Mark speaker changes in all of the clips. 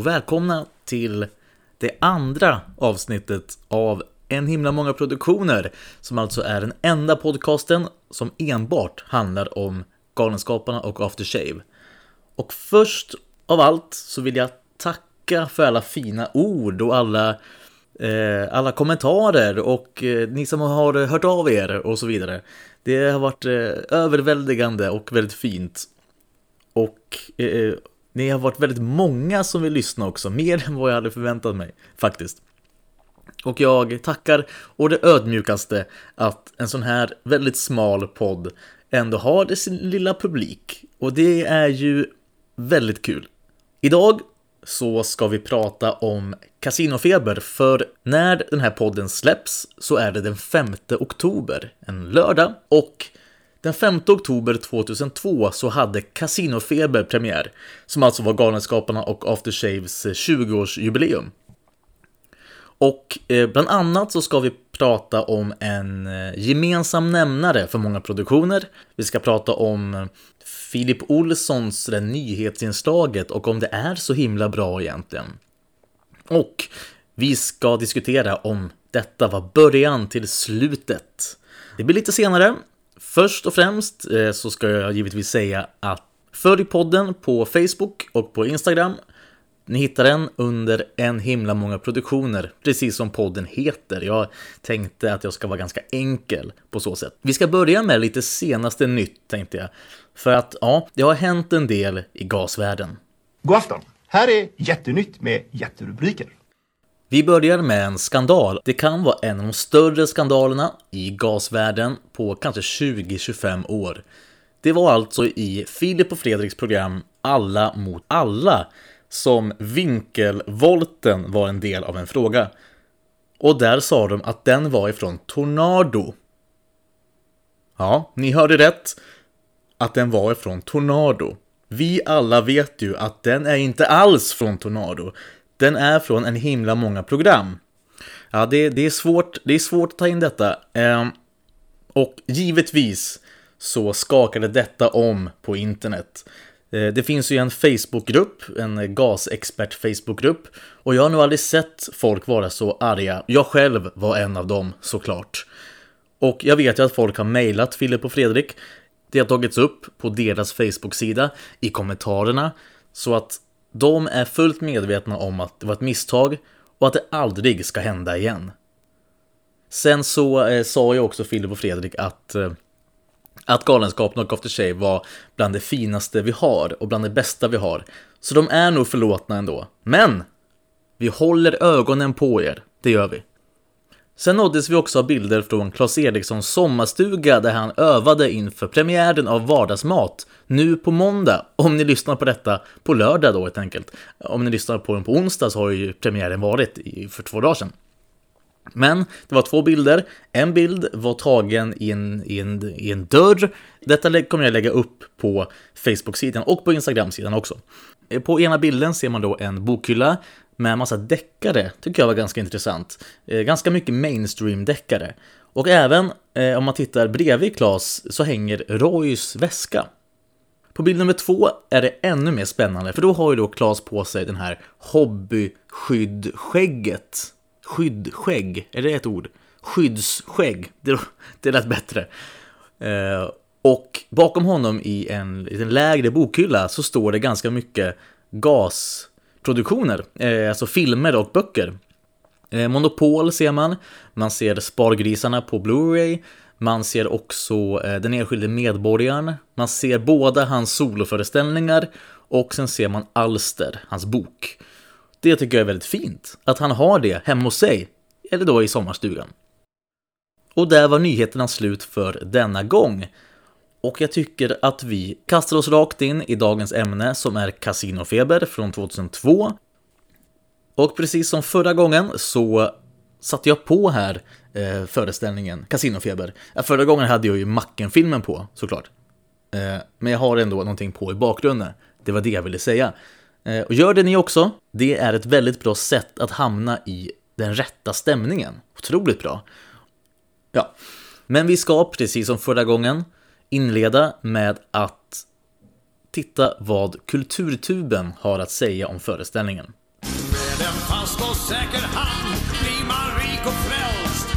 Speaker 1: och välkomna till det andra avsnittet av En himla många produktioner som alltså är den enda podcasten som enbart handlar om Galenskaparna och After Shave. Och först av allt så vill jag tacka för alla fina ord och alla eh, alla kommentarer och eh, ni som har hört av er och så vidare. Det har varit eh, överväldigande och väldigt fint. Och eh, eh ni har varit väldigt många som vill lyssna också, mer än vad jag hade förväntat mig faktiskt. Och jag tackar och det ödmjukaste att en sån här väldigt smal podd ändå har sin lilla publik. Och det är ju väldigt kul. Idag så ska vi prata om Casinofeber, för när den här podden släpps så är det den 5 oktober, en lördag, och den 5 oktober 2002 så hade Casinofeber premiär, som alltså var Galenskaparna och After Shaves eh, 20-årsjubileum. Och eh, bland annat så ska vi prata om en eh, gemensam nämnare för många produktioner. Vi ska prata om Filip Olssons det nyhetsinslaget och om det är så himla bra egentligen. Och vi ska diskutera om detta var början till slutet. Det blir lite senare. Först och främst eh, så ska jag givetvis säga att följ podden på Facebook och på Instagram. Ni hittar den under en himla många produktioner, precis som podden heter. Jag tänkte att jag ska vara ganska enkel på så sätt. Vi ska börja med lite senaste nytt, tänkte jag. För att, ja, det har hänt en del i gasvärlden.
Speaker 2: God afton! Här är Jättenytt med jätterubriker.
Speaker 1: Vi börjar med en skandal. Det kan vara en av de större skandalerna i gasvärlden på kanske 20-25 år. Det var alltså i Filip och Fredriks program Alla mot alla som vinkelvolten var en del av en fråga. Och där sa de att den var ifrån Tornado. Ja, ni hörde rätt. Att den var ifrån Tornado. Vi alla vet ju att den är inte alls från Tornado. Den är från en himla många program. Ja, det, det, är, svårt, det är svårt att ta in detta. Eh, och givetvis så skakade detta om på internet. Eh, det finns ju en Facebookgrupp, en gasexpert Facebookgrupp. Och jag har nog aldrig sett folk vara så arga. Jag själv var en av dem såklart. Och jag vet ju att folk har mejlat Filip och Fredrik. Det har tagits upp på deras Facebook-sida, i kommentarerna. Så att de är fullt medvetna om att det var ett misstag och att det aldrig ska hända igen. Sen så eh, sa ju också Filip och Fredrik att eh, att Galenskapen och After Shave var bland det finaste vi har och bland det bästa vi har. Så de är nog förlåtna ändå. Men! Vi håller ögonen på er, det gör vi. Sen nåddes vi också av bilder från Claes Erikssons sommarstuga där han övade inför premiären av Vardagsmat nu på måndag. Om ni lyssnar på detta på lördag då helt enkelt. Om ni lyssnar på den på onsdag så har ju premiären varit för två dagar sedan. Men det var två bilder. En bild var tagen i en, i en, i en dörr. Detta kommer jag lägga upp på Facebook-sidan och på Instagram-sidan också. På ena bilden ser man då en bokhylla med massa deckare, tycker jag var ganska intressant. Eh, ganska mycket mainstream-deckare. Och även eh, om man tittar bredvid Klas så hänger Roys väska. På bild nummer två är det ännu mer spännande, för då har ju då Klas på sig den här hobbyskydd-skägget. Skyddskägg, är det ett ord? Skyddsskägg, det, det lät bättre. Eh, och bakom honom i en liten lägre bokhylla så står det ganska mycket gasproduktioner, eh, alltså filmer och böcker. Eh, Monopol ser man, man ser Spargrisarna på Blu-ray, man ser också eh, den enskilde medborgaren, man ser båda hans soloföreställningar och sen ser man Alster, hans bok. Det tycker jag är väldigt fint, att han har det hemma hos sig, eller då i sommarstugan. Och där var nyheterna slut för denna gång. Och jag tycker att vi kastar oss rakt in i dagens ämne som är Casinofeber från 2002. Och precis som förra gången så satte jag på här eh, föreställningen Casinofeber. Ja, förra gången hade jag ju Macken-filmen på såklart. Eh, men jag har ändå någonting på i bakgrunden. Det var det jag ville säga. Eh, och gör det ni också. Det är ett väldigt bra sätt att hamna i den rätta stämningen. Otroligt bra. Ja, men vi ska precis som förra gången inleda med att titta vad Kulturtuben har att säga om föreställningen.
Speaker 3: Med en fast och säker hand blir man rik och frälst.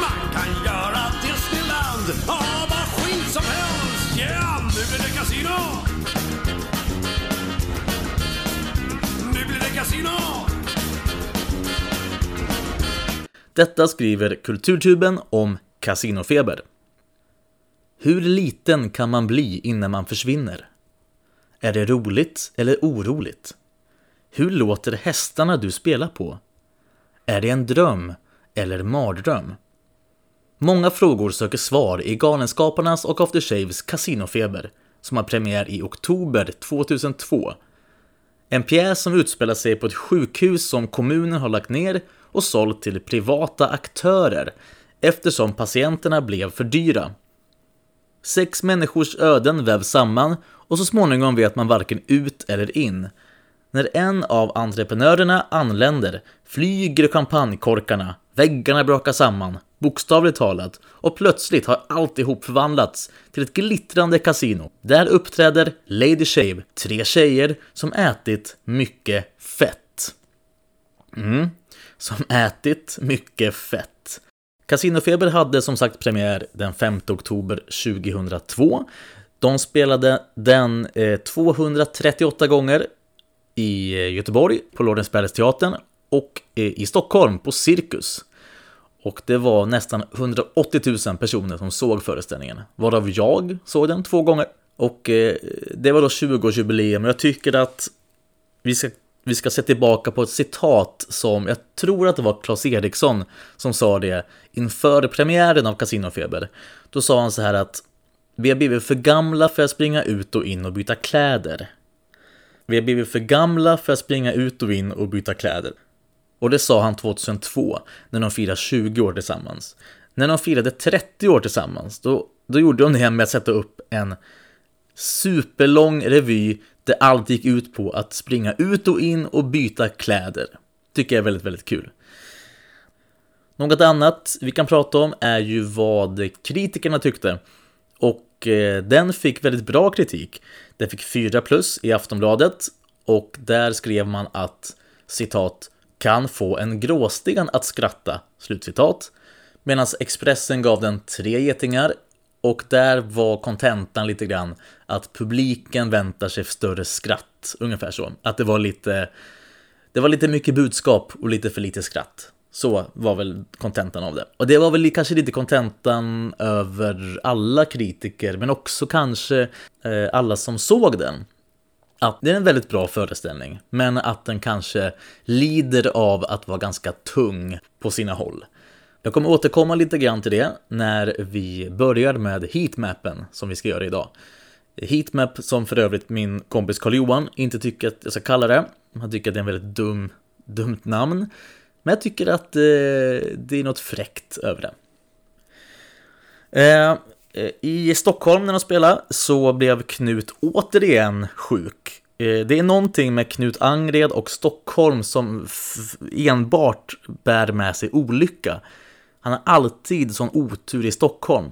Speaker 3: Man kan göra Disneyland av vad skit som helst. Yeah, nu blir det kasino! Nu blir det kasino!
Speaker 1: Detta skriver Kulturtuben om kasinofeber. Hur liten kan man bli innan man försvinner? Är det roligt eller oroligt? Hur låter hästarna du spelar på? Är det en dröm eller mardröm? Många frågor söker svar i Galenskaparnas och After Shaves Casinofeber som har premiär i oktober 2002. En pjäs som utspelar sig på ett sjukhus som kommunen har lagt ner och sålt till privata aktörer eftersom patienterna blev för dyra. Sex människors öden vävs samman och så småningom vet man varken ut eller in. När en av entreprenörerna anländer flyger champagnekorkarna, väggarna brakar samman, bokstavligt talat, och plötsligt har alltihop förvandlats till ett glittrande kasino. Där uppträder Lady Shave, tre tjejer som ätit mycket fett. Mm, som ätit mycket fett. Casinofeber hade som sagt premiär den 5 oktober 2002. De spelade den eh, 238 gånger i eh, Göteborg på Lorensbergsteatern och eh, i Stockholm på Cirkus. Och det var nästan 180 000 personer som såg föreställningen, varav jag såg den två gånger. Och det var då 20-årsjubileum och jag tycker att vi ska, vi ska se tillbaka på ett citat som jag tror att det var Claes Eriksson som sa det inför premiären av Casinofeber. Då sa han så här att vi har blivit för gamla för att springa ut och in och byta kläder. Vi har blivit för gamla för att springa ut och in och byta kläder. Och det sa han 2002, när de firade 20 år tillsammans. När de firade 30 år tillsammans, då, då gjorde de det med att sätta upp en superlång revy där allt gick ut på att springa ut och in och byta kläder. Tycker jag är väldigt, väldigt kul. Något annat vi kan prata om är ju vad kritikerna tyckte. Och eh, den fick väldigt bra kritik. Den fick 4 plus i Aftonbladet och där skrev man att citat kan få en gråsten att skratta, slutcitat. Medan Expressen gav den tre getingar och där var kontentan lite grann att publiken väntar sig större skratt, ungefär så. Att det var lite, det var lite mycket budskap och lite för lite skratt. Så var väl kontentan av det. Och det var väl kanske lite kontentan över alla kritiker, men också kanske eh, alla som såg den. Att det är en väldigt bra föreställning, men att den kanske lider av att vara ganska tung på sina håll. Jag kommer återkomma lite grann till det när vi börjar med heatmappen som vi ska göra idag. Heatmap som för övrigt min kompis Karl-Johan inte tycker att jag ska kalla det. Han tycker att det är en väldigt dum, dumt namn. Men jag tycker att eh, det är något fräckt över det. Eh, eh I Stockholm när de spelade så blev Knut återigen sjuk. Eh, det är någonting med Knut Angred och Stockholm som enbart bär med sig olycka. Han har alltid sån otur i Stockholm.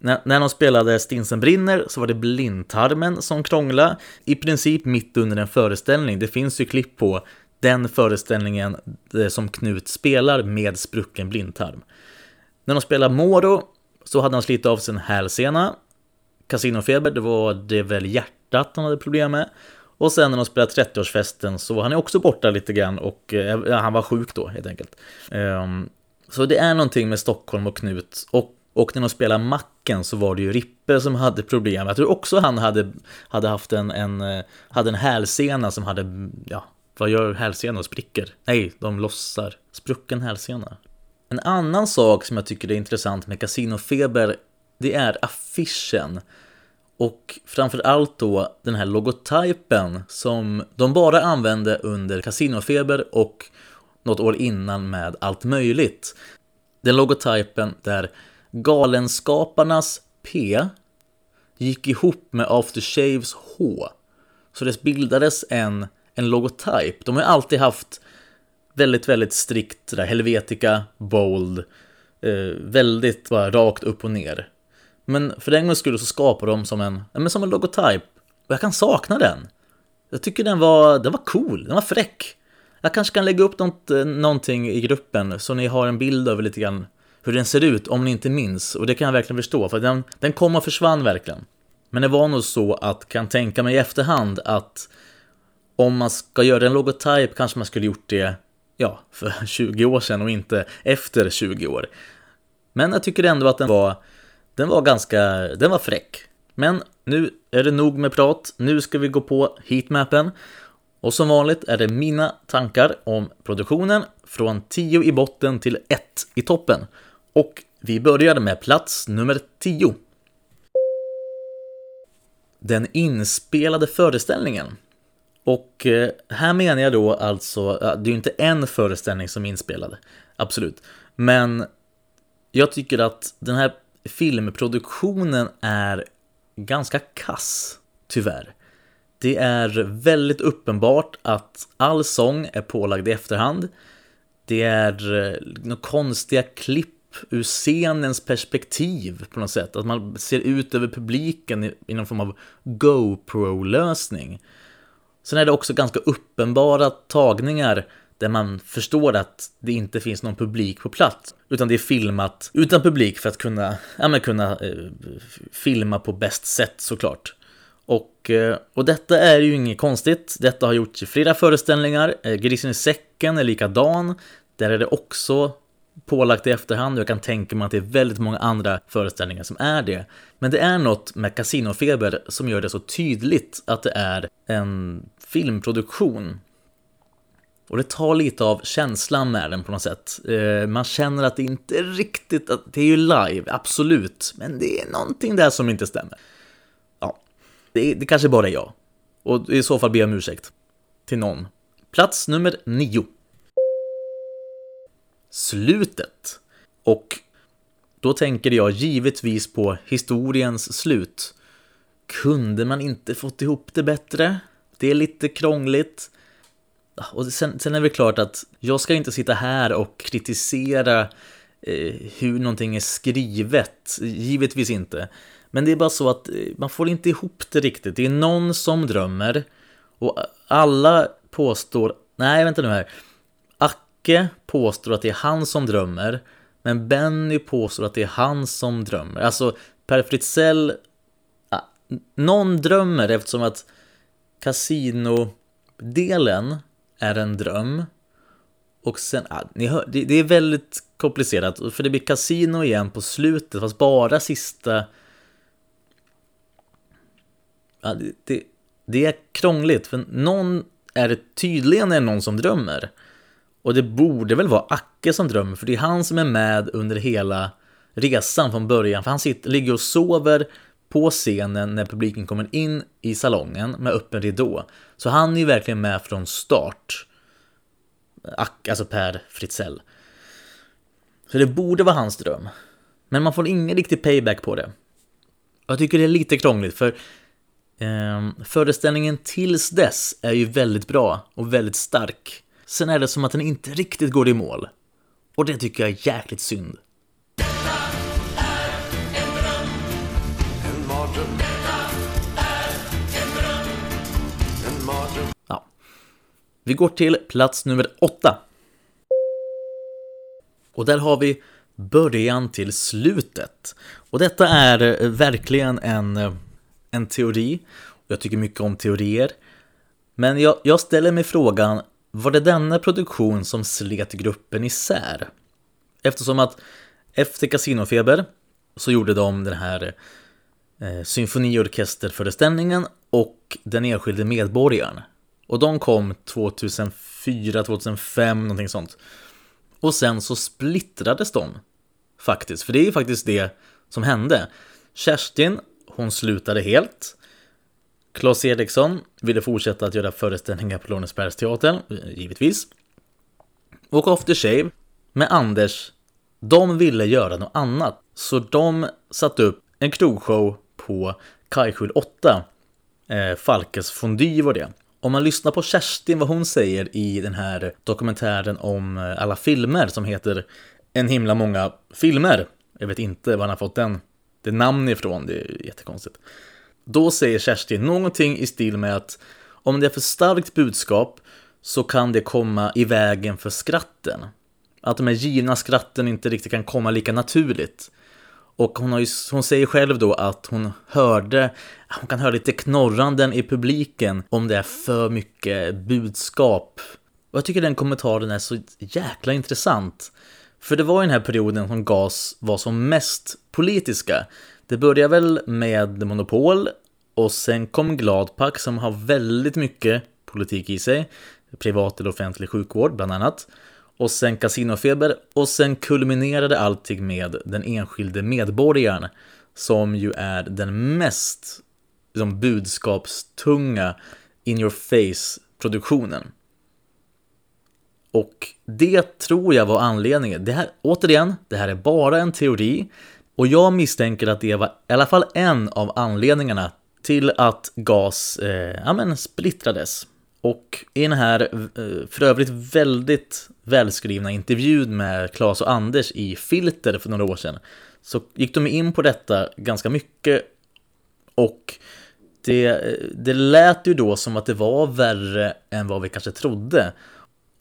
Speaker 1: När, när de spelade Stinsen brinner så var det blindtarmen som krånglade. I princip mitt under en föreställning. Det finns ju klipp på den föreställningen eh, som Knut spelar med sprucken blindtarm. När de spelade Moro så hade han slitit av sin hälsena. Casinofeber, det var det väl hjärtat han hade problem med. Och sen när de spelade 30-årsfesten så var han också borta lite grann och eh, han var sjuk då helt enkelt. Um, så det är någonting med Stockholm och Knut. Och, och när de spelade Macken så var det ju Rippe som hade problem. Jag tror också han hade, hade haft en, en, eh, hade en hälsena som hade, ja, vad gör hälsenor? Spricker? Nej, de lossar. Sprucken hälsena. En annan sak som jag tycker är intressant med Casinofeber, det är affischen. Och framförallt då den här logotypen som de bara använde under Casinofeber och något år innan med allt möjligt. Den logotypen där Galenskaparnas P gick ihop med Aftershaves H. Så det bildades en, en logotyp. De har alltid haft väldigt, väldigt strikt där, Helvetica, Bold, eh, väldigt bara rakt upp och ner. Men för den gångs skull så skapar de som en, men som en logotyp Och jag kan sakna den. Jag tycker den var, den var cool, den var fräck. Jag kanske kan lägga upp något, eh, någonting i gruppen så ni har en bild över lite grann hur den ser ut om ni inte minns. Och det kan jag verkligen förstå, för den, den kom och försvann verkligen. Men det var nog så att, kan tänka mig i efterhand, att om man ska göra en logotyp kanske man skulle gjort det, ja, för 20 år sedan och inte efter 20 år. Men jag tycker ändå att den var, den var ganska, den var fräck. Men nu är det nog med prat, nu ska vi gå på heatmappen. Och som vanligt är det mina tankar om produktionen från 10 i botten till 1 i toppen. Och vi börjar med plats nummer 10. Den inspelade föreställningen. Och eh, här menar jag då alltså, det är ju inte en föreställning som är inspelad, absolut. Men jag tycker att den här filmproduktionen är ganska kass, tyvärr. Det är väldigt uppenbart att all sång är pålagd i efterhand. Det är eh, några konstiga klipp ur scenens perspektiv på något sätt. Att man ser ut över publiken i någon form av GoPro-lösning. Sen är det också ganska uppenbara tagningar där man förstår att det inte finns någon publik på plats. Utan det är filmat utan publik för att kunna, ja, men kunna eh, filma på bäst sätt såklart. Och, eh, och detta är ju inget konstigt. Detta har gjorts i flera föreställningar. Eh, Grisen i säcken är likadan. Där är det också pålagt i efterhand och jag kan tänka mig att det är väldigt många andra föreställningar som är det. Men det är något med Casinofeber som gör det så tydligt att det är en filmproduktion. Och det tar lite av känslan med den på något sätt. Eh, man känner att det inte är riktigt, att det är ju live, absolut, men det är någonting där som inte stämmer. Det, det kanske bara är jag. Och i så fall ber jag om ursäkt. Till någon. Plats nummer nio slutet. Och då tänker jag givetvis på historiens slut. Kunde man inte fått ihop det bättre? Det är lite krångligt. Och sen, sen är det klart att jag ska inte sitta här och kritisera eh, hur någonting är skrivet. Givetvis inte. Men det är bara så att eh, man får inte ihop det riktigt. Det är någon som drömmer och alla påstår, nej vänta nu här, Acke påstår att det är han som drömmer, men Benny påstår att det är han som drömmer. Alltså, Per Fritzell... Någon drömmer eftersom att kasinodelen är en dröm. Och sen, ja, ni hör, det, det, är väldigt komplicerat, för det blir kasino igen på slutet, fast bara sista... Ja, det, det, det är krångligt, för någon är det tydligen är någon som drömmer. Och det borde väl vara Acke som drömmer, för det är han som är med under hela resan från början. För han sitter, ligger och sover på scenen när publiken kommer in i salongen med öppen ridå. Så han är ju verkligen med från start. Acke, alltså Per Fritzell. Så det borde vara hans dröm. Men man får ingen riktig payback på det. Jag tycker det är lite krångligt för eh, föreställningen tills dess är ju väldigt bra och väldigt stark. Sen är det som att den inte riktigt går i mål. Och det tycker jag är jäkligt synd. Ja. Vi går till plats nummer åtta. Och där har vi början till slutet. Och detta är eh, verkligen en, eh, en teori. Jag tycker mycket om teorier. Men jag, jag ställer mig frågan, var det denna produktion som slet gruppen isär? Eftersom att efter Casinofeber så gjorde de den här eh, symfoniorkesterföreställningen och Den enskilde medborgaren. Och de kom 2004, 2005, någonting sånt. Och sen så splittrades de faktiskt, för det är ju faktiskt det som hände. Kerstin, hon slutade helt. Claes Eriksson ville fortsätta att göra föreställningar på Lånesbergsteatern, givetvis. Och After Shave med Anders, de ville göra något annat. Så de satte upp en krogshow på Kajskjul 8. Eh, Falkes Fondue var det. Om man lyssnar på Kerstin, vad hon säger i den här dokumentären om eh, alla filmer som heter En himla många filmer. Jag vet inte var han har fått den, det namn ifrån, det är jättekonstigt. Då säger Kerstin någonting i stil med att om det är för starkt budskap så kan det komma i vägen för skratten. Att de här givna skratten inte riktigt kan komma lika naturligt. Och hon, har ju, hon säger själv då att hon hörde, hon kan höra lite knorranden i publiken om det är för mycket budskap. Och jag tycker den kommentaren är så jäkla intressant. För det var i den här perioden som GAS var som mest politiska. Det började väl med Monopol och sen kom Gladpack som har väldigt mycket politik i sig. Privat eller offentlig sjukvård bland annat. Och sen Casinofeber och sen kulminerade allting med den enskilde medborgaren som ju är den mest liksom, budskapstunga in your face produktionen. Och det tror jag var anledningen. Det här, återigen, det här är bara en teori. Och jag misstänker att det var i alla fall en av anledningarna till att GAS eh, ja, men splittrades. Och i den här eh, för övrigt väldigt välskrivna intervjun med Claes och Anders i Filter för några år sedan så gick de in på detta ganska mycket och det, eh, det lät ju då som att det var värre än vad vi kanske trodde.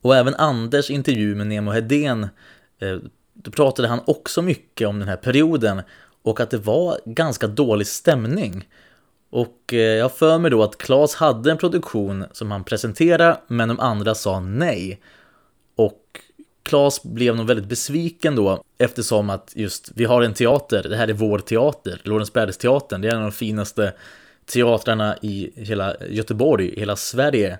Speaker 1: Och även Anders intervju med Nemo Hedén, eh, då pratade han också mycket om den här perioden och att det var ganska dålig stämning. Och eh, jag har för mig då att Claes hade en produktion som han presenterade men de andra sa nej. Och Claes blev nog väldigt besviken då eftersom att just vi har en teater, det här är vår teater, Lorensbergsteatern, det är en av de finaste teatrarna i hela Göteborg, hela Sverige.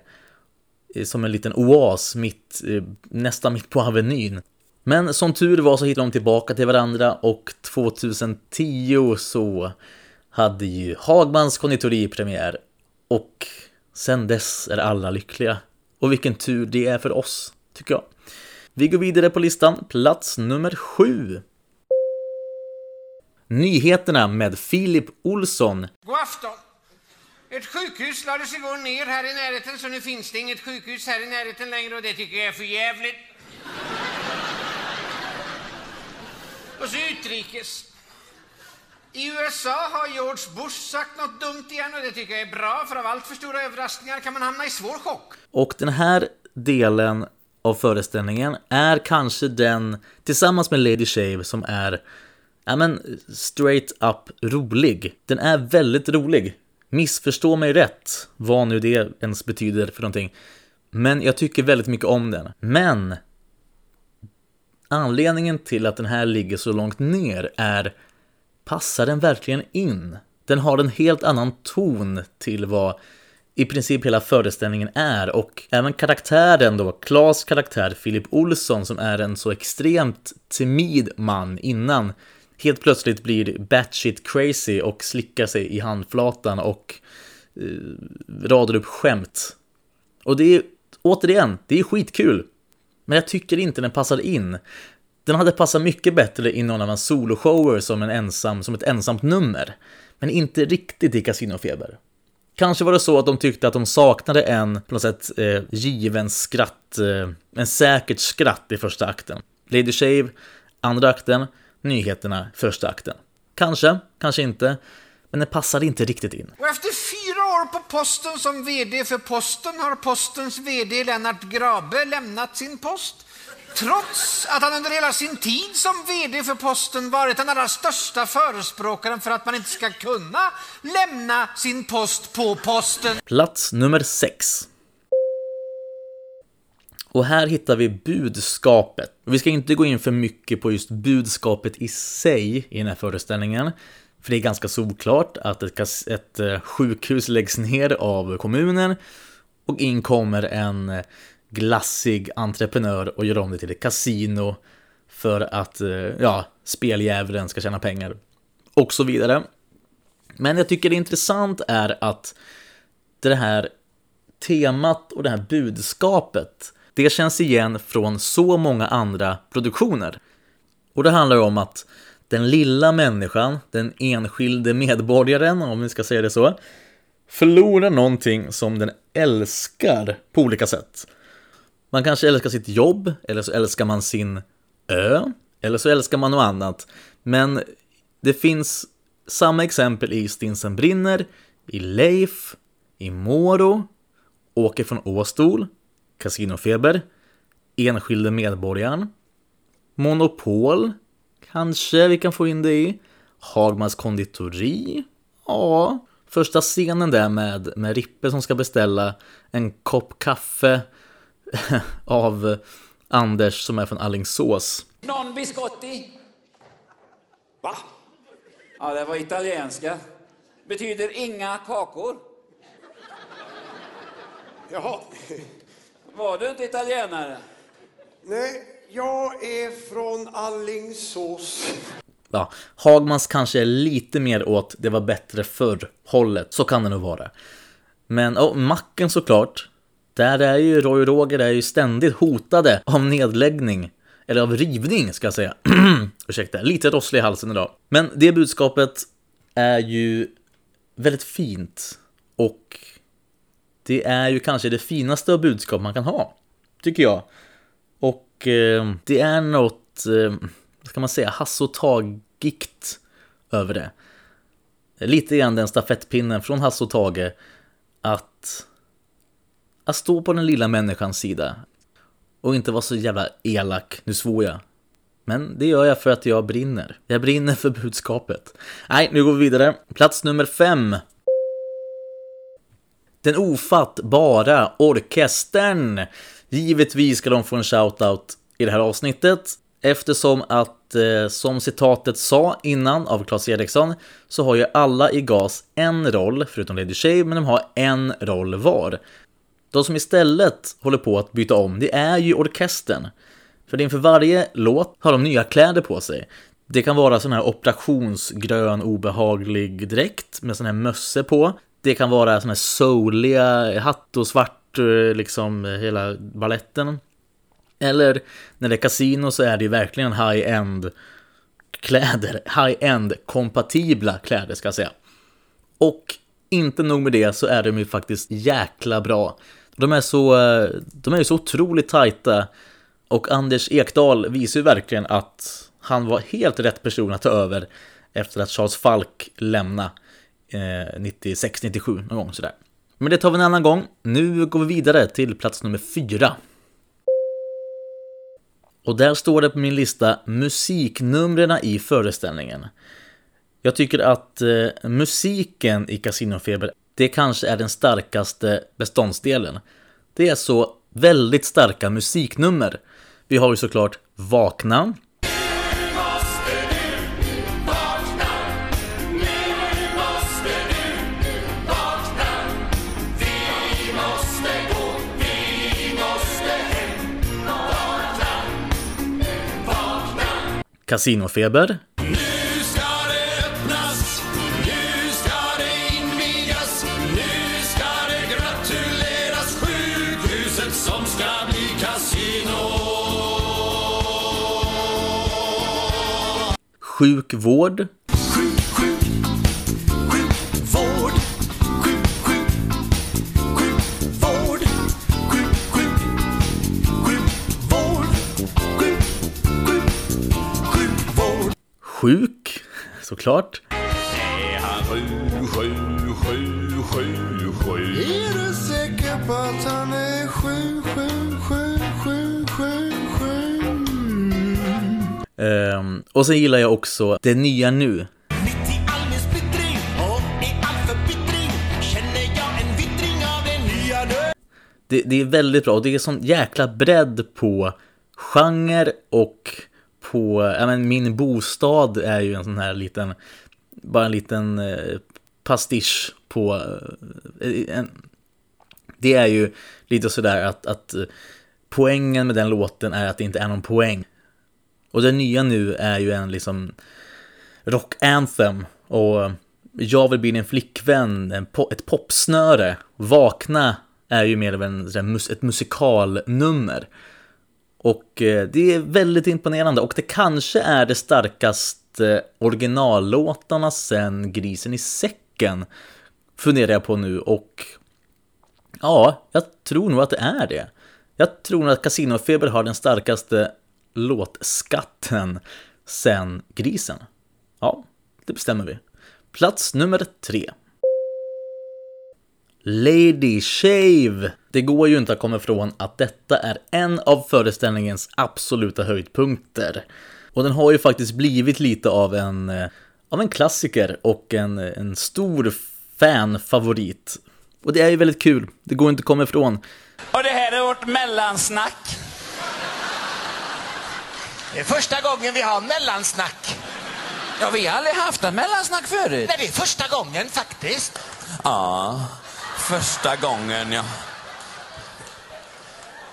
Speaker 1: Eh, som en liten oas mitt, eh, nästan mitt på Avenyn. Men som tur var så hittade de tillbaka till varandra och 2010 så hade ju Hagmans konditori premiär och sen dess är alla lyckliga. Och vilken tur det är för oss, tycker jag. Vi går vidare på listan, plats nummer sju. Nyheterna med Filip Olsson.
Speaker 4: God afton! Ett sjukhus lades igår ner här i närheten så nu finns det inget sjukhus här i närheten längre och det tycker jag är för jävligt. Och så utrikes. I USA har George Bush sagt något dumt igen och det tycker jag är bra för av allt för stora överraskningar kan man hamna i svår chock.
Speaker 1: Och den här delen av föreställningen är kanske den, tillsammans med Lady Shave, som är ja men, straight up rolig. Den är väldigt rolig. Missförstå mig rätt, vad nu det ens betyder för någonting. Men jag tycker väldigt mycket om den. Men anledningen till att den här ligger så långt ner är passar den verkligen in? Den har en helt annan ton till vad i princip hela föreställningen är och även karaktären då, Klas karaktär Philip Olsson som är en så extremt timid man innan helt plötsligt blir batshit crazy och slickar sig i handflatan och eh, radar upp skämt. Och det är återigen, det är skitkul. Men jag tycker inte den passar in. Den hade passat mycket bättre i någon av hans soloshower som, en ensam, som ett ensamt nummer. Men inte riktigt i Casinofeber. Kanske var det så att de tyckte att de saknade en, på något sätt, eh, given skratt, eh, en säkert skratt i första akten. Lady Shave, andra akten, nyheterna, första akten. Kanske, kanske inte, men den passade inte riktigt in.
Speaker 4: Och efter fyra år på posten som VD för Posten har Postens VD Lennart Grabe lämnat sin post. Trots att han under hela sin tid som VD för Posten varit den allra största förespråkaren för att man inte ska kunna lämna sin post på Posten.
Speaker 1: Plats nummer 6. Och här hittar vi budskapet. Vi ska inte gå in för mycket på just budskapet i sig i den här föreställningen. För det är ganska solklart att ett, ett eh, sjukhus läggs ner av kommunen och in kommer en eh, glassig entreprenör och gör om det till ett kasino för att eh, ja, speldjävulen ska tjäna pengar och så vidare. Men jag tycker det är intressant är att det här temat och det här budskapet, det känns igen från så många andra produktioner. Och det handlar om att den lilla människan, den enskilde medborgaren, om vi ska säga det så, förlorar någonting som den älskar på olika sätt. Man kanske älskar sitt jobb, eller så älskar man sin ö, eller så älskar man något annat. Men det finns samma exempel i Stinsen brinner, i Leif, i Moro, Åker från Åstol, Casinofeber, Enskilde medborgaren, Monopol, kanske vi kan få in det i, Hagmans konditori, ja, första scenen där med, med Rippe som ska beställa en kopp kaffe av Anders som är från Allingsås.
Speaker 5: Non biscotti? Va? Ja, det var italienska. Betyder inga kakor.
Speaker 6: Jaha.
Speaker 5: Var du inte italienare?
Speaker 6: Nej, jag är från Allingsås.
Speaker 1: Ja, Hagmans kanske är lite mer åt det var bättre förr hållet, så kan det nog vara. Men oh, macken såklart, där är ju Roy och Roger är ju ständigt hotade av nedläggning. Eller av rivning ska jag säga. Ursäkta, lite rosslig i halsen idag. Men det budskapet är ju väldigt fint. Och det är ju kanske det finaste av budskap man kan ha. Tycker jag. Och eh, det är något, eh, vad ska man säga, Hasse och över det. Lite grann den stafettpinnen från Hasse och Tage. Att, att stå på den lilla människans sida. Och inte vara så jävla elak, nu svor jag. Men det gör jag för att jag brinner. Jag brinner för budskapet. Nej, nu går vi vidare. Plats nummer fem. Den ofattbara orkestern. Givetvis ska de få en shoutout i det här avsnittet. Eftersom att, eh, som citatet sa innan av Claes Eriksson, så har ju alla i GAS en roll, förutom Lady Shave, men de har en roll var. De som istället håller på att byta om, det är ju orkestern. För inför varje låt har de nya kläder på sig. Det kan vara sån här operationsgrön obehaglig dräkt med sån här mössa på. Det kan vara sån här souliga hatt och svart, eh, liksom eh, hela balletten. Eller när det är kasino så är det ju verkligen high-end kläder. High-end kompatibla kläder ska jag säga. Och inte nog med det så är de ju faktiskt jäkla bra. De är så, eh, de är ju så otroligt tajta. Och Anders Ekdal visar ju verkligen att han var helt rätt person att ta över efter att Charles Falk lämnade Eh, 96-97 någon gång sådär. Men det tar vi en annan gång. Nu går vi vidare till plats nummer fyra. Och där står det på min lista musiknumren i föreställningen. Jag tycker att eh, musiken i Casinofeber, det kanske är den starkaste beståndsdelen. Det är så väldigt starka musiknummer. Vi har ju såklart Vakna. Casinofeber.
Speaker 3: Nu ska det öppnas, nu ska det invigas, nu ska det gratuleras sjukhuset som ska bli kasino.
Speaker 1: Sjukvård.
Speaker 3: Sjuk,
Speaker 1: såklart.
Speaker 3: Är han sju, sju, sju, sju, sju?
Speaker 6: Är du säker på att han är sju, sju, sju, sju, sju, sju?
Speaker 1: Ehm, och så gillar jag också det nya nu.
Speaker 3: Det,
Speaker 1: det är väldigt bra och det är sån jäkla bredd på genre och på, ja men min bostad är ju en sån här liten, bara en liten eh, pastisch på, eh, en, det är ju lite sådär att, att eh, poängen med den låten är att det inte är någon poäng. Och det nya nu är ju en liksom rock anthem och jag vill bli din flickvän, en po- ett popsnöre. Vakna är ju mer av en, ett musikalnummer. Och eh, det är väldigt imponerande och det kanske är det starkaste originallåtarna sen Grisen i säcken. Funderar jag på nu och ja, jag tror nog att det är det. Jag tror nog att Casinofeber har den starkaste låtskatten sen Grisen. Ja, det bestämmer vi. Plats nummer tre. Lady Shave. Det går ju inte att komma ifrån att detta är en av föreställningens absoluta höjdpunkter. Och den har ju faktiskt blivit lite av en, eh, av en klassiker och en, en stor fanfavorit. Och det är ju väldigt kul, det går inte att komma ifrån.
Speaker 5: Och det här är vårt mellansnack.
Speaker 7: Det är första gången vi har mellansnack.
Speaker 5: Ja, vi har aldrig haft ett mellansnack förut.
Speaker 7: Nej, det är första gången faktiskt.
Speaker 5: Ja, första gången ja.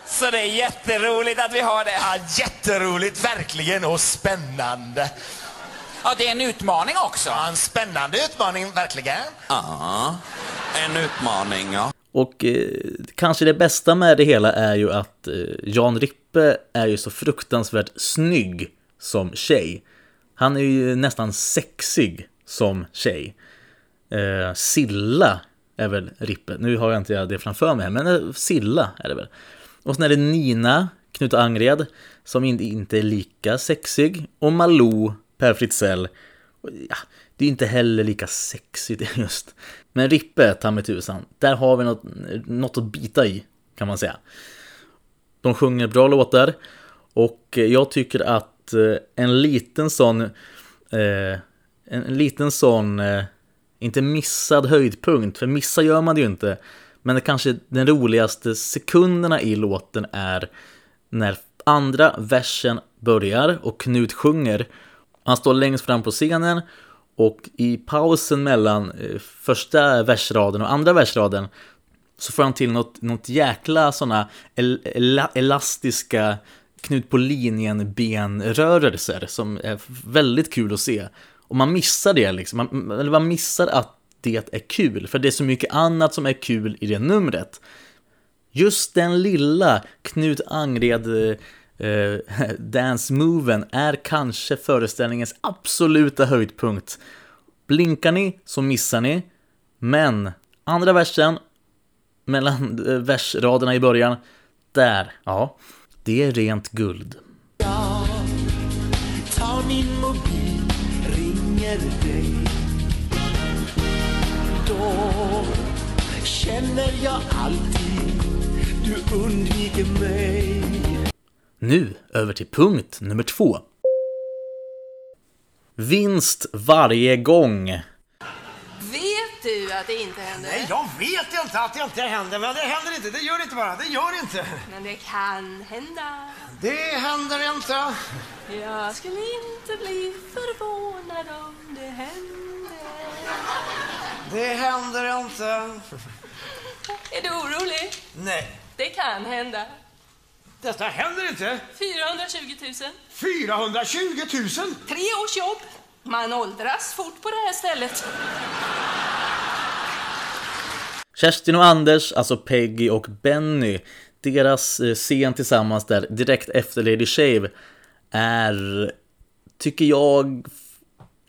Speaker 5: Så det är jätteroligt att vi har det.
Speaker 7: Ja, jätteroligt, verkligen, och spännande.
Speaker 5: Ja, det är en utmaning också.
Speaker 7: Ja, en spännande utmaning, verkligen.
Speaker 5: Ja, en utmaning ja.
Speaker 1: Och eh, kanske det bästa med det hela är ju att eh, Jan Rippe är ju så fruktansvärt snygg som tjej. Han är ju nästan sexig som tjej. Eh, Silla är väl Rippe. Nu har jag inte det framför mig, men eh, Silla är det väl. Och sen är det Nina, Knut Angred, som inte, är lika sexig. Och Malou, Per Fritzell. Ja, det är inte heller lika sexigt just. Men Rippe, ta mig tusan, där har vi något, något att bita i, kan man säga. De sjunger bra låtar och eh, jag tycker att eh, en liten sån, eh, en liten sån, eh, inte missad höjdpunkt, för missa gör man det ju inte, men det kanske den roligaste sekunderna i låten är när andra versen börjar och Knut sjunger. Han står längst fram på scenen och i pausen mellan eh, första versraden och andra versraden så får han till något, något jäkla sådana el, el, elastiska Knut på linjen benrörelser som är väldigt kul att se. Och man missar det liksom, man, eller man missar att det är kul, för det är så mycket annat som är kul i det numret. Just den lilla Knut Angred eh, dance-moven är kanske föreställningens absoluta höjdpunkt. Blinkar ni så missar ni, men andra versen mellan eh, versraderna i början, där, ja, det är rent guld.
Speaker 6: tar min ringer dig Då känner jag alltid du undviker mig
Speaker 1: Nu över till punkt nummer två. Vinst varje gång.
Speaker 8: Vet du att det inte händer?
Speaker 9: Nej, jag vet inte att det inte händer, men det händer inte. Det gör det inte bara. Det gör det inte.
Speaker 8: Men det kan hända.
Speaker 9: Det händer inte.
Speaker 8: Jag skulle inte bli förvånad om det hände.
Speaker 9: Det händer inte.
Speaker 8: Är du orolig?
Speaker 9: Nej,
Speaker 8: Det kan hända.
Speaker 9: detta händer inte.
Speaker 8: 420 000.
Speaker 9: 420 000.
Speaker 8: Tre års jobb. Man åldras fort på det här stället.
Speaker 1: Kerstin och Anders, alltså Peggy och Benny, deras eh, scen tillsammans där direkt efter Lady Shave är, tycker jag,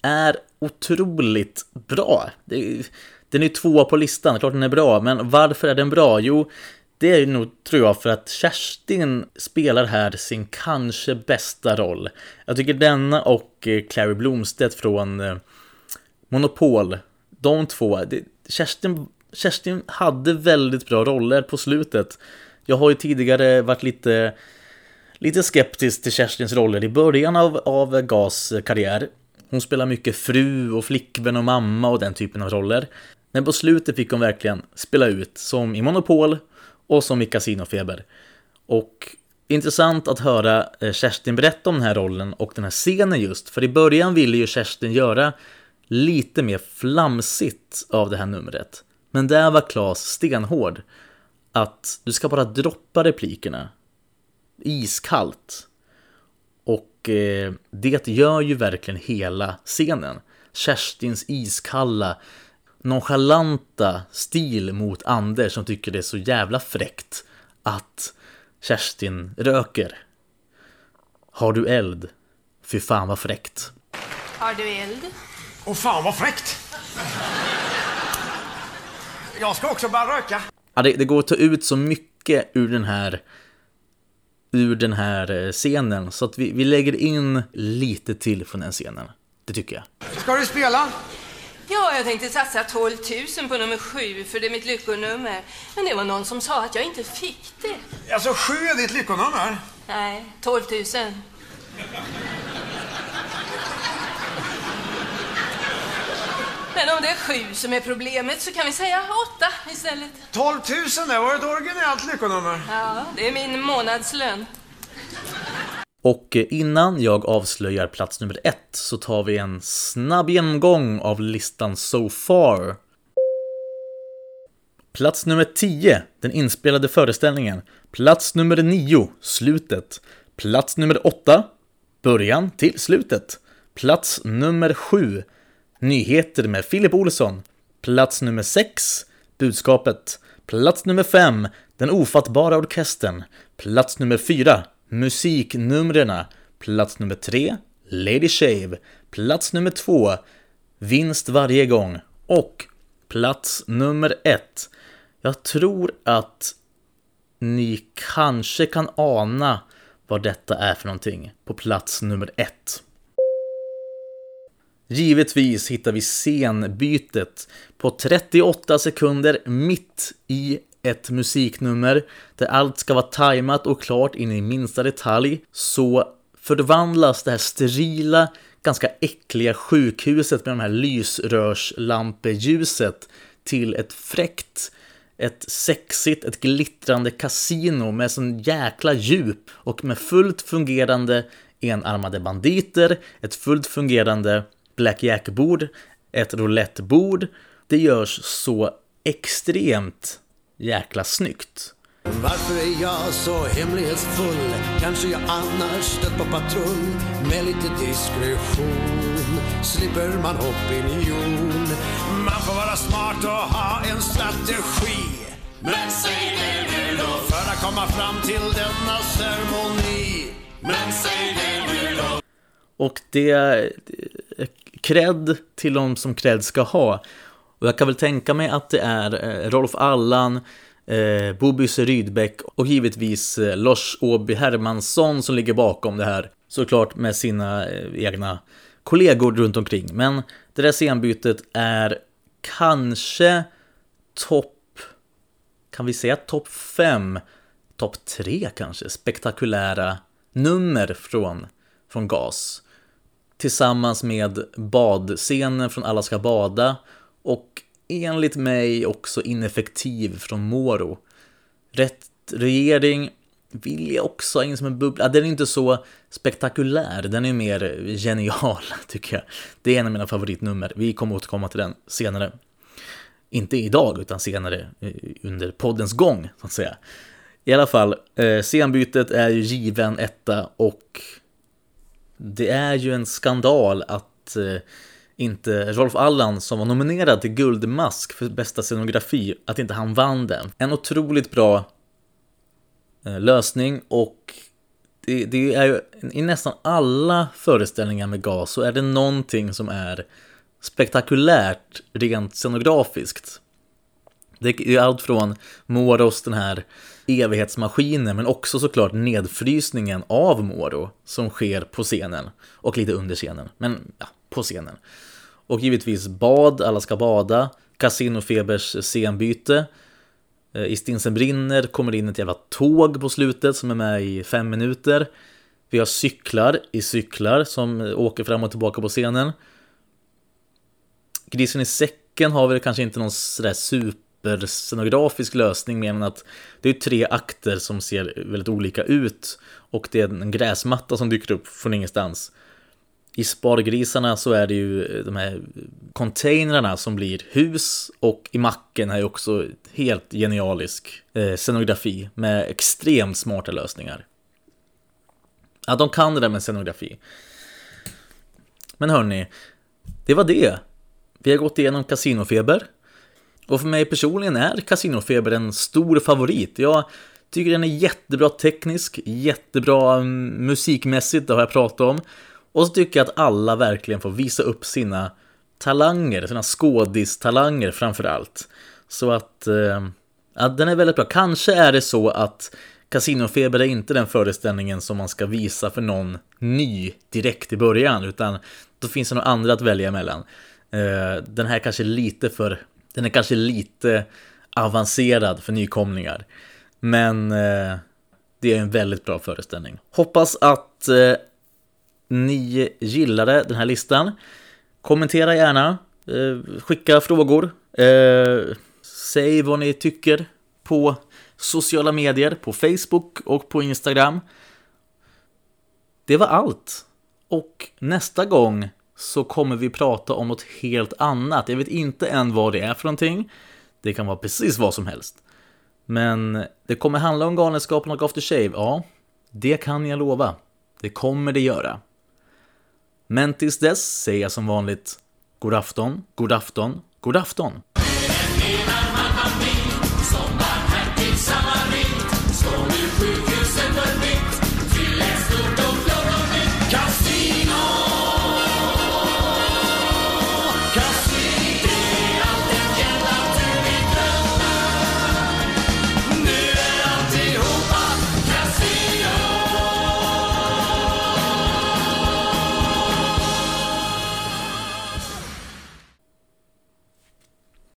Speaker 1: är otroligt bra. Det, den är tvåa på listan, klart den är bra, men varför är den bra? Jo, det är nog, tror jag, för att Kerstin spelar här sin kanske bästa roll. Jag tycker denna och eh, Clary Blomstedt från eh, Monopol, de två, det, Kerstin, Kerstin hade väldigt bra roller på slutet. Jag har ju tidigare varit lite, lite skeptisk till Kerstins roller i början av, av Gas karriär. Hon spelar mycket fru och flickvän och mamma och den typen av roller. Men på slutet fick hon verkligen spela ut, som i Monopol och som i Casinofeber. Och intressant att höra eh, Kerstin berätta om den här rollen och den här scenen just, för i början ville ju Kerstin göra lite mer flamsigt av det här numret. Men där var Klas stenhård. Att du ska bara droppa replikerna. Iskallt. Och eh, det gör ju verkligen hela scenen. Kerstins iskalla, nonchalanta stil mot Anders som tycker det är så jävla fräckt att Kerstin röker. Har du eld? Fy fan vad fräckt.
Speaker 8: Har du eld?
Speaker 9: Och fan vad fräckt. Jag ska också börja röka.
Speaker 1: Ja, det, det går att ta ut så mycket ur den här ur den här eh, scenen så att vi, vi lägger in lite till från den scenen. Det tycker jag.
Speaker 9: Ska du spela?
Speaker 8: Ja, jag tänkte satsa 12 000 på nummer sju för det är mitt lyckonummer. Men det var någon som sa att jag inte fick det.
Speaker 9: Alltså sju är ditt lyckonummer?
Speaker 8: Nej, 12 000. Men om det är sju som är problemet så kan vi säga åtta istället.
Speaker 9: 12 000, det var ett originellt lyckonummer.
Speaker 8: Ja, det är min månadslön.
Speaker 1: Och eh, innan jag avslöjar plats nummer ett så tar vi en snabb genomgång av listan so far. Plats nummer 10, den inspelade föreställningen. Plats nummer 9, slutet. Plats nummer 8, början till slutet. Plats nummer 7, nyheter med Filip Olsson. Plats nummer 6, budskapet. Plats nummer 5, den ofattbara orkestern. Plats nummer 4, musiknumren. Plats nummer 3, Lady Shave. Plats nummer 2, vinst varje gång. Och plats nummer 1. Jag tror att ni kanske kan ana vad detta är för någonting på plats nummer 1. Givetvis hittar vi scenbytet på 38 sekunder mitt i ett musiknummer där allt ska vara tajmat och klart in i minsta detalj. Så förvandlas det här sterila, ganska äckliga sjukhuset med de här lysrörslampeljuset till ett fräckt, ett sexigt, ett glittrande kasino med sån jäkla djup och med fullt fungerande enarmade banditer, ett fullt fungerande blackjack-bord, ett roulettebord. Det görs så extremt jäkla snyggt.
Speaker 3: Varför är jag så hemlighetsfull? Kanske jag annars stött på patrull Med lite diskretion slipper man opinion Man får vara smart och ha en strategi Men säg det nu då För att komma fram till denna ceremoni Men säg det nu då
Speaker 1: Och det är cred till de som cred ska ha. Och jag kan väl tänka mig att det är eh, Rolf Allan, eh, Bobis Rydbeck och givetvis eh, Lars Åby Hermansson som ligger bakom det här. Såklart med sina eh, egna kollegor runt omkring. Men det där scenbytet är kanske topp, kan vi säga topp 5, topp 3 kanske, spektakulära nummer från, från GAS. Tillsammans med badscenen från Alla ska bada och enligt mig också ineffektiv från Moro. Rätt regering vill jag också ha in som en bubbla. Den är inte så spektakulär, den är mer genial tycker jag. Det är en av mina favoritnummer. Vi kommer återkomma till den senare. Inte idag, utan senare eh, under poddens gång, så att säga. I alla fall, eh, scenbytet är ju given etta och det är ju en skandal att eh, inte Rolf Allan som var nominerad till Guldmask för bästa scenografi, att inte han vann den. En otroligt bra eh, lösning och det, det, är ju i nästan alla föreställningar med gas så är det någonting som är spektakulärt rent scenografiskt. Det är allt från Moros den här evighetsmaskinen men också såklart nedfrysningen av Moro som sker på scenen och lite under scenen, men ja, på scenen. Och givetvis bad, alla ska bada, Casinofebers scenbyte. Eh, I Stinsen brinner kommer det in ett jävla tåg på slutet som är med i fem minuter. Vi har cyklar i cyklar som åker fram och tillbaka på scenen. Grisen i säcken har väl kanske inte någon sådär scenografisk lösning mer än att det är tre akter som ser väldigt olika ut och det är en gräsmatta som dyker upp från ingenstans. I Spargrisarna så är det ju eh, de här containrarna som blir hus och i macken är ju också helt genialisk eh, scenografi med extremt smarta lösningar. Ja, de kan det där med scenografi. Men hörni, det var det. Vi har gått igenom Casinofeber. Och för mig personligen är Casinofeber en stor favorit. Jag tycker den är jättebra teknisk, jättebra mm, musikmässigt, det har jag pratat om. Och så tycker jag att alla verkligen får visa upp sina talanger, sina skådistalanger framför allt. Så att, eh, ja, den är väldigt bra. Kanske är det så att Casinofeber är inte den föreställningen som man ska visa för någon ny direkt i början, utan då finns det några andra att välja mellan. Eh, Den här kanske är lite för, den är kanske lite avancerad för nykomlingar. Men eh, det är en väldigt bra föreställning. Hoppas att eh, ni gillade den här listan. Kommentera gärna, eh, skicka frågor, eh, säg vad ni tycker på sociala medier, på Facebook och på Instagram. Det var allt. Och nästa gång så kommer vi prata om något helt annat. Jag vet inte än vad det är för någonting. Det kan vara precis vad som helst. Men det kommer handla om Galenskapen och After Shave. Ja, det kan jag lova. Det kommer det göra. Men tills dess säger jag som vanligt God afton, god afton, god afton.